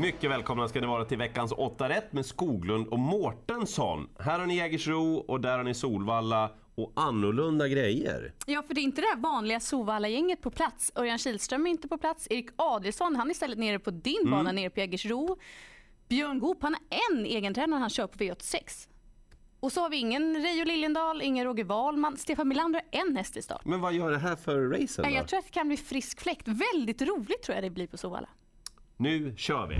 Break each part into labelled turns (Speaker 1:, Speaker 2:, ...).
Speaker 1: Mycket välkomna ska ni vara till veckans 8 rätt med Skoglund och Mårtensson. Här har ni Jägersro och där har ni Solvalla och annorlunda grejer.
Speaker 2: Ja, för det är inte det här vanliga Sovalla-gänget på plats. Örjan Kihlström är inte på plats. Erik Adelsson, han är istället nere på din
Speaker 1: Mm.
Speaker 2: bana nere på Jägersro. Björn Goop, han har en egen tränare han kör på V86. Och så har vi ingen Reijo Liljendahl, ingen Roger Wahlman. Stefan Melander har en häst i start.
Speaker 1: Men vad gör det här för racen då?
Speaker 2: Jag tror att det kan bli frisk fläkt. Väldigt roligt tror jag det blir på Sovalla.
Speaker 1: Nu kör vi!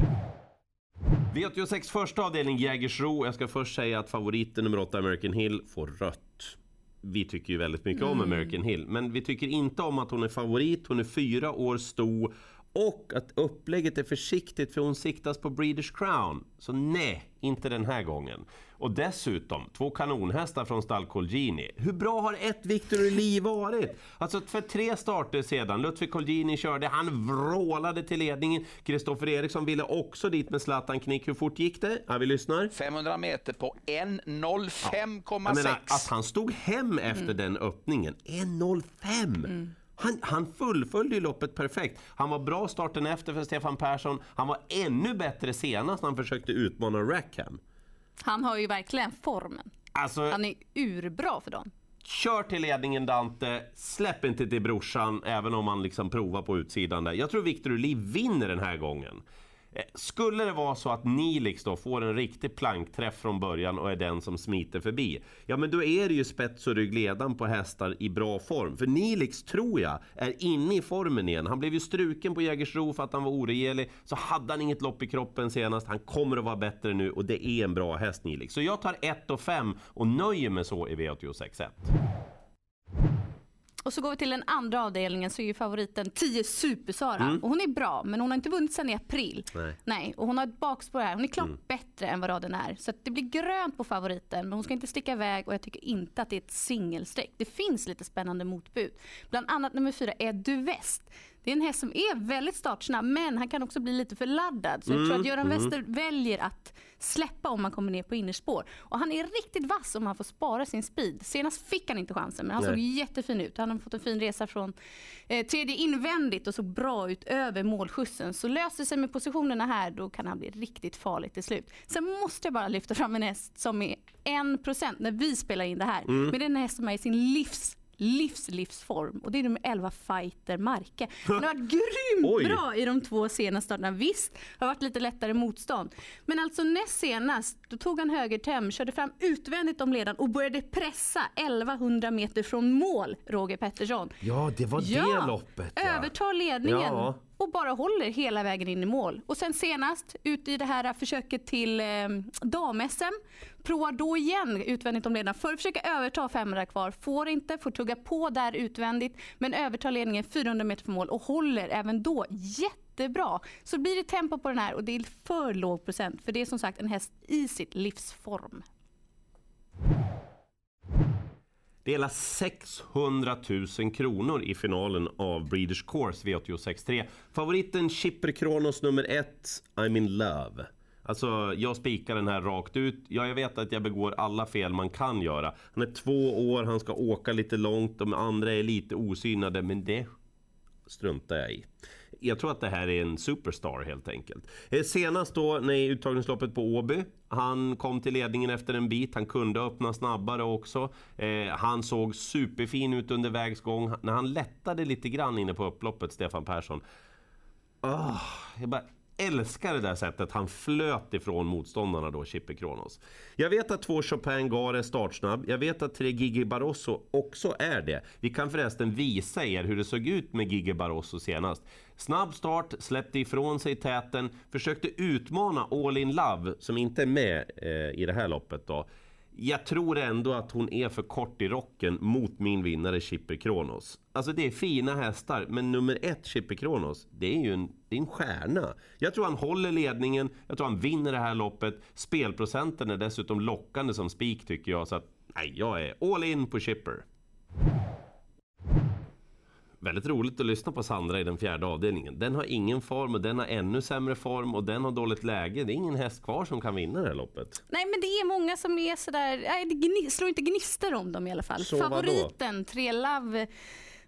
Speaker 1: V86 första avdelning Jägersro. Jag ska först säga att favoriten nummer 8 American Hill får rött. Vi tycker ju väldigt mycket om American Hill, men vi tycker inte om att hon är favorit. Hon är fyra år stor och att upplägget är försiktigt för hon siktas på Breeders Crown. Så nej, inte den här gången. Och dessutom, två kanonhästar från stall Colgjini. Hur bra har ett Victor Lee varit? Alltså för tre starter sedan, Lutfi Colgjini körde, han vrålade till ledningen. Kristoffer Eriksson ville också dit med Zlatan Knick. Hur fort gick det? Ja, vi lyssnar.
Speaker 3: 500 meter på 1.05,6.
Speaker 1: Jag menar, att han stod hem efter den öppningen. 1.05! Han, han fullföljde loppet perfekt. Han var bra starten efter för Stefan Persson. Han var ännu bättre senast när han försökte utmana Rackham.
Speaker 2: Han har ju verkligen formen.
Speaker 1: Alltså,
Speaker 2: Han är urbra för dem.
Speaker 1: kör till ledningen Dante, släpp inte till brorsan även om man liksom provar på utsidan där. Jag tror Victor Uli vinner den här gången. Eh, skulle det vara så att Nilix då får en riktig plankträff från början och är den som smiter förbi, ja men då är det ju spets och ryggledan på hästar i bra form. För Nilix tror jag är inne i formen igen. Han blev ju struken på Jägersro för att han var oregelig, så hade han inget lopp i kroppen senast. Han kommer att vara bättre nu och det är en bra häst Nilix. Så jag tar 1 och 5 och nöjer mig så i V86.1.
Speaker 2: Och så går vi till den andra avdelningen så är ju favoriten 10 Supersara. Och hon är bra men hon har inte vunnit sedan i april.
Speaker 1: Nej.
Speaker 2: Nej, och hon har ett bakspår här. Hon är klart bättre än vad raden är. Så det blir grönt på favoriten men hon ska inte sticka iväg och jag tycker inte att det är ett singelsträck. Det finns lite spännande motbud. Bland annat nummer fyra är Duvest. Det är en häst som är väldigt startsnabb men han kan också bli lite för laddad. Så jag tror att Göran Wester väljer att släppa om man kommer ner på innerspår. Och han är riktigt vass om han får spara sin speed. Senast fick han inte chansen men han
Speaker 1: Nej.
Speaker 2: såg jättefin ut. Han har fått en fin resa från eh, tredje invändigt och såg bra ut över målskjutsen. Så löser sig med positionerna här då kan han bli riktigt farlig till slut. Sen måste jag bara lyfta fram en häst som är 1% när vi spelar in det här.
Speaker 1: Mm.
Speaker 2: Men det är en häst som är i sin livs livs livsform och det är nummer 11 Fighter Marke. Han har varit grymt
Speaker 1: Oj.
Speaker 2: bra i de två senaste starterna. Visst, har varit lite lättare motstånd. Men alltså näst senast, då tog han högertem, körde fram utvändigt om ledan och började pressa 1100 meter från mål, Roger Pettersson.
Speaker 1: Ja, det var det loppet ja.
Speaker 2: övertar ledningen
Speaker 1: Ja
Speaker 2: och bara håller hela vägen in i mål. Och sen senast ut i det här försöket till eh, dam-SM. Provar då igen utvändigt om ledaren för att försöka överta 500 kvar. Får inte, får tugga på där utvändigt men övertar ledningen 400 meter från mål och håller även då jättebra. Så blir det tempo på den här och det är för låg procent för det är som sagt en häst i sitt livsform.
Speaker 1: Det är hela 600 000 kronor i finalen av Breeders Course V86.3. Favoriten Chipper Kronos nummer 1, I'm in love. Alltså, jag spikar den här rakt ut. Ja, jag vet att jag begår alla fel man kan göra. Han är två år, han ska åka lite långt, de andra är lite osynade, men det struntar jag i. Jag tror att det här är en superstar helt enkelt. Eh, senast då när i uttagningsloppet på Åby. Han kom till ledningen efter en bit. Han kunde öppna snabbare också. Eh, han såg superfin ut under vägs gång. När han lättade lite grann inne på upploppet, Stefan Persson. Oh, jag bara älskar det där sättet han flöt ifrån motståndarna då, Chippe Kronos. Jag vet att två Chopin Gar är startsnabb. Jag vet att tre Gigi Barroso också är det. Vi kan förresten visa er hur det såg ut med Gigi Barroso senast. Snabb start, släppte ifrån sig täten, försökte utmana All In Love som inte är med eh, i det här loppet då. Jag tror ändå att hon är för kort i rocken mot min vinnare Chipper Kronos. Alltså det är fina hästar, men nummer ett Chipper Kronos, det är ju en, det är en stjärna. Jag tror han håller ledningen, jag tror han vinner det här loppet. Spelprocenten är dessutom lockande som spik tycker jag, så att nej, jag är all in på Chipper. Väldigt roligt att lyssna på Sandra i den fjärde avdelningen. Den har ingen form och den har ännu sämre form och den har dåligt läge. Det är ingen häst kvar som kan vinna det här loppet.
Speaker 2: Nej men det är många som är sådär, nej, det slår inte gnistor om dem i alla fall.
Speaker 1: Så vadå?
Speaker 2: Favoriten, Tre Love,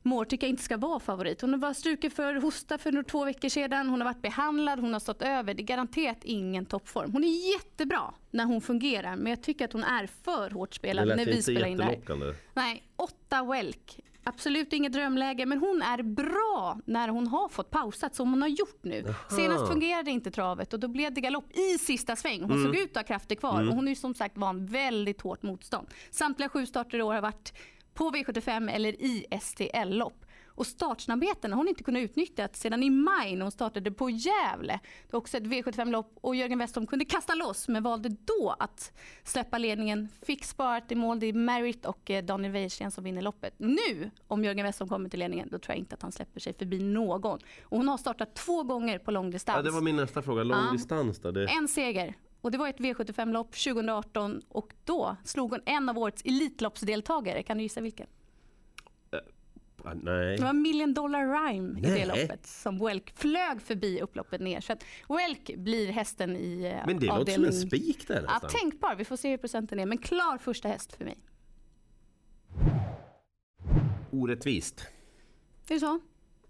Speaker 2: Moore tycker jag inte ska vara favorit. Hon har bara strukit för hosta för två veckor sedan. Hon har varit behandlad, hon har stått över. Det är garanterat ingen toppform. Hon är jättebra när hon fungerar men jag tycker att hon är för hårt spelad när vi spelar in det här. Nej, åtta Welk. Absolut inget drömläge, men hon är bra när hon har fått pausat som hon har gjort nu. Aha. Senast fungerade inte travet och då blev det galopp i sista sväng. Hon mm. såg ut att ha krafter kvar mm. och hon är som sagt van väldigt hårt motstånd. Samtliga sju starter i år har varit på V75 eller i STL-lopp. Och startsnabbheten har hon inte kunnat utnyttja sedan i maj när hon startade på Gävle. Det var också ett V75-lopp och Jörgen Westholm kunde kasta loss men valde då att släppa ledningen. Fick sparat i mål. Det är Merritt och eh, Daniel Wäjersten som vinner loppet. Nu, om Jörgen Westholm kommer till ledningen, då tror jag inte att han släpper sig förbi någon. Och hon har startat två gånger på långdistans.
Speaker 1: Ja, det var min nästa fråga. Långdistans då? Det...
Speaker 2: En seger. Och det var ett V75-lopp 2018 och då slog hon en av årets Elitloppsdeltagare. Kan du gissa vilken?
Speaker 1: Uh, nej.
Speaker 2: Det var Million Dollar Rhyme nej. i det loppet som Welk flög förbi upploppet ner. Så att Welk blir hästen i
Speaker 1: uh, Men det låter som en spik där
Speaker 2: nästan. Ja, tänkbar. Vi får se hur procenten är. Men klar första häst för mig.
Speaker 1: Orättvist.
Speaker 2: Är det så?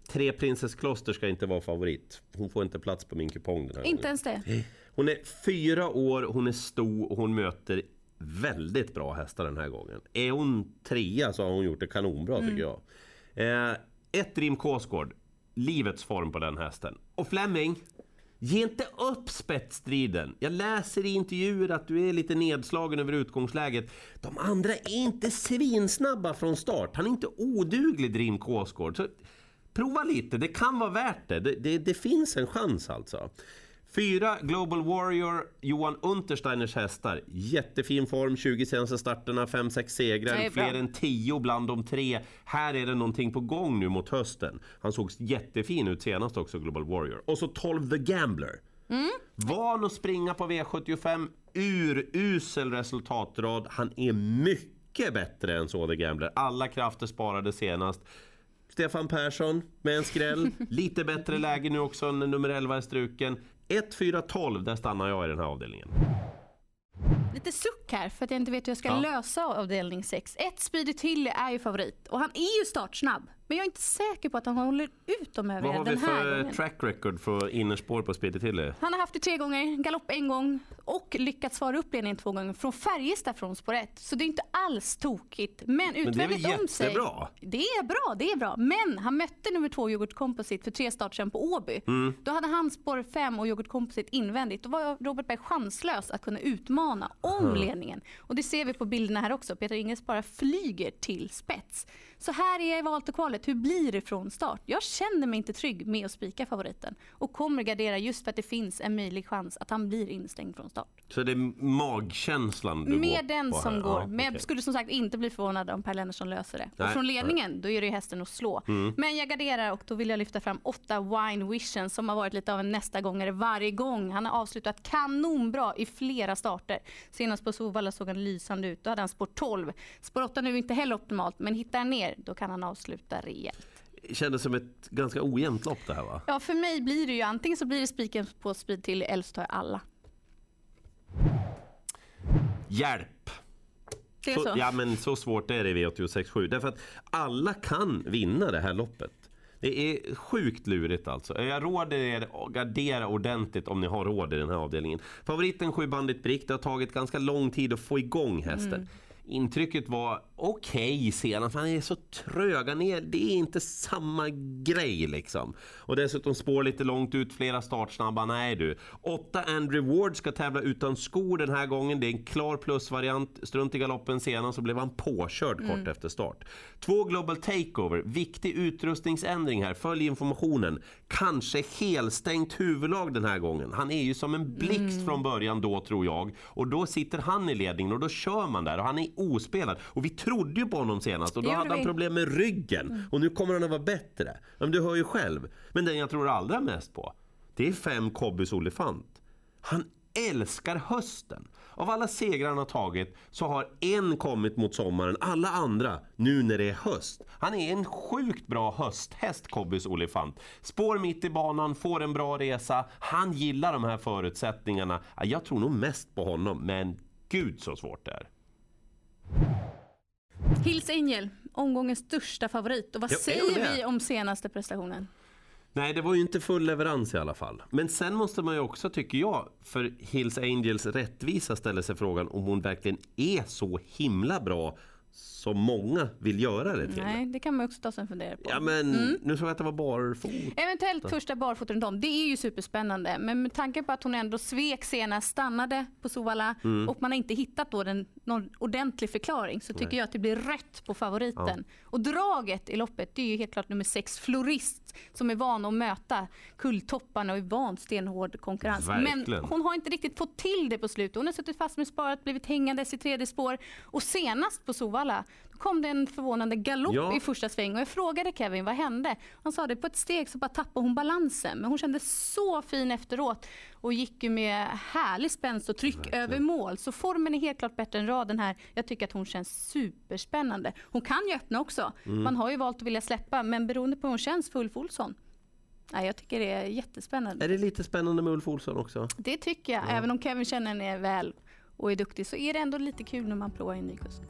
Speaker 1: Tre Princess Kloster ska inte vara favorit. Hon får inte plats på min kupong den här
Speaker 2: Inte gången. ens det?
Speaker 1: Hon är fyra år, hon är stor och hon möter väldigt bra hästar den här gången. Är hon trea så har hon gjort det kanonbra mm. tycker jag. Eh, ett Rim Kåsgård, livets form på den hästen. Och Fleming, ge inte upp spetsstriden. Jag läser i intervjuer att du är lite nedslagen över utgångsläget. De andra är inte svinsnabba från start. Han är inte oduglig Rim Kåsgård. Så prova lite, det kan vara värt det. Det, det, det finns en chans alltså. Fyra Global Warrior, Johan Untersteiners hästar. Jättefin form, 20 senaste starterna, 5-6 segrar, fler än 10 bland de tre. Här är det någonting på gång nu mot hösten. Han såg jättefin ut senast också, Global Warrior. Och så 12 The Gambler. Mm. Van att springa på V75, urusel resultatrad. Han är mycket bättre än så The Gambler. Alla krafter sparade senast. Stefan Persson med en skräll. Lite bättre läge nu också när nummer 11 är struken. 1-4-12, där stannar jag i den här avdelningen.
Speaker 2: Lite suck här för att jag inte vet hur jag ska ja. lösa avdelning 6. Ett Speedy Tilly är ju favorit och han är ju startsnabb. Men jag är inte säker på att han håller ut dem över den här gången.
Speaker 1: Vad har vi för track record för innerspår på Speedy Tilly?
Speaker 2: Han har haft det tre gånger, galopp en gång och lyckats svara upp ledningen två gånger från Färjestad från spår 1. Så det är inte alls tokigt. Men utvändigt om sig. Det är bra, det är bra. Men han mötte nummer två Yoghurt Composite för tre starter sedan på Åby. Mm. Då hade han spår 5 och Yoghurt Composite invändigt. Då var Robert Berg chanslös att kunna utmana om mm. ledningen. Och det ser vi på bilderna här också. Peter Ingels bara flyger till spets. Så här är jag i valet och kvalet. Hur blir det från start? Jag känner mig inte trygg med att spika favoriten och kommer gardera just för att det finns en möjlig chans att han blir instängd från start.
Speaker 1: Så det är magkänslan du
Speaker 2: Med går den på som här. går. Ja, Men jag skulle som sagt inte bli förvånad om Per Lennartsson löser det. Nej, och från ledningen, då är det ju hästen att slå. Mm. Men jag garderar och då vill jag lyfta fram åtta Wine Vision som har varit lite av en nästa gångare varje gång. Han har avslutat kanonbra i flera starter. Senast på Solvalla såg han lysande ut. Då hade han spår 12. Spår 8 nu är inte heller optimalt, men hittar han ner då kan han avsluta rejält.
Speaker 1: Kändes som ett ganska ojämnt lopp det här va?
Speaker 2: Ja, för mig blir det ju antingen så blir det spiken på speed till eller så tar jag alla.
Speaker 1: Hjälp!
Speaker 2: Det är så, så.
Speaker 1: Ja, men så svårt är det i V86.7. Därför att alla kan vinna det här loppet. Det är sjukt lurigt alltså. Jag råder er att gardera ordentligt om ni har råd i den här avdelningen. Favoriten 7 Bandit Brick, det har tagit ganska lång tid att få igång hästen. Mm intrycket var okej okay senast, han är så tröga ner. Det är inte samma grej liksom. Och dessutom spår lite långt ut, flera startsnabba. Nej du. Åtta Andrew Ward ska tävla utan skor den här gången. Det är en klar plusvariant. Strunt i galoppen senast så blev han påkörd mm. kort efter start. Två Global Takeover. Viktig utrustningsändring här. Följ informationen. Kanske helstängt huvudlag den här gången. Han är ju som en blixt mm. från början då tror jag. Och då sitter han i ledningen och då kör man där och han är ospelad. Och vi trodde ju på honom senast och då hade han vi. problem med ryggen. Mm. Och nu kommer han att vara bättre. Men du hör ju själv. Men den jag tror allra mest på, det är fem Kobbys Olifant. Han älskar hösten. Av alla segrar han har tagit så har en kommit mot sommaren, alla andra nu när det är höst. Han är en sjukt bra hösthäst, Kobbys Olifant. Spår mitt i banan, får en bra resa. Han gillar de här förutsättningarna. Jag tror nog mest på honom, men gud så svårt det är.
Speaker 2: Hills Angel omgångens största favorit. Och vad
Speaker 1: Ja,
Speaker 2: säger vi om senaste prestationen?
Speaker 1: Nej, det var ju inte full leverans i alla fall. Men sen måste man ju också, tycker jag, för Hills Angels rättvisa ställer sig frågan om hon verkligen är så himla bra som många vill göra det till.
Speaker 2: Nej, det kan man också ta sig en funderare på.
Speaker 1: Ja men nu såg jag att det var barfot.
Speaker 2: Eventuellt första barfota. Det är ju superspännande. Men med tanke på att hon ändå svek senast, stannade på Sovalla
Speaker 1: Mm.
Speaker 2: och man har inte hittat då den, någon ordentlig förklaring så tycker jag att det blir rätt på favoriten. Och draget i loppet det är ju helt klart nummer sex, Florist, som är van att möta kulltopparna och är van stenhård konkurrens.
Speaker 1: Verkligen.
Speaker 2: Men hon har inte riktigt fått till det på slutet. Hon har suttit fast med sparat, blivit hängandes i tredje spår och senast på Sovalla då kom det en förvånande galopp
Speaker 1: Ja.
Speaker 2: i första sväng och jag frågade Kevin vad hände? Han sa det på ett steg så bara tappade hon balansen men hon kändes så fin efteråt och gick ju med härlig spänst och tryck över mål. Så formen är helt klart bättre än raden här. Jag tycker att hon känns superspännande. Hon kan ju öppna också.
Speaker 1: Mm.
Speaker 2: Man har ju valt att vilja släppa men beroende på hur hon känns för Ulf Olsson. Nej, jag tycker det är jättespännande.
Speaker 1: Är det lite spännande med Ulf Olsson också?
Speaker 2: Det tycker jag. Även om Kevin känner henne väl och är duktig så är det ändå lite kul när man provar en ny kusk.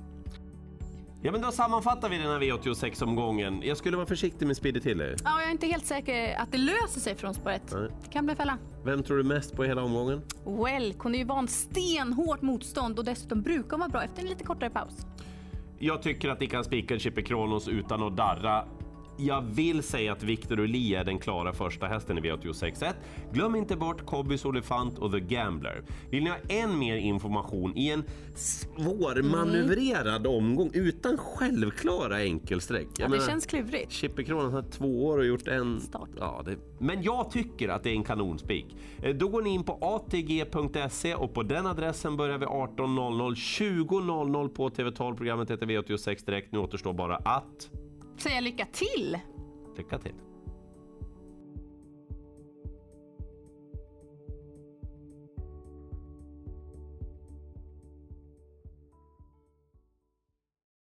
Speaker 1: Ja men då sammanfattar vi den här V86-omgången. Jag skulle vara försiktig med Speedy Tiller.
Speaker 2: Ja, jag är inte helt säker att det löser sig från spår ett.
Speaker 1: Nej.
Speaker 2: Det kan bli fälla.
Speaker 1: Vem tror du mest på i hela omgången?
Speaker 2: Well, hon är ju van stenhårt motstånd och dessutom brukar hon vara bra efter en lite kortare paus.
Speaker 1: Jag tycker att ni kan spika Chippe Kronos utan att darra. Jag vill säga att Victor Uli är den klara första hästen i V86.1. Glöm inte bort Cobbys Olifant och The Gambler. Vill ni ha än mer information i en svårmanövrerad omgång utan självklara enkelsträck?
Speaker 2: Ja, det
Speaker 1: menar,
Speaker 2: känns klurigt.
Speaker 1: Chippe Kronos har två år och gjort en...
Speaker 2: Start.
Speaker 1: Ja, det... Men jag tycker att det är en kanonspik. Eh, Då går ni in på atg.se och på den adressen börjar vi 18.00. 20.00 på TV12. Programmet heter V86 Direkt. Nu återstår bara att...
Speaker 2: Säga lycka till!
Speaker 1: Lycka till!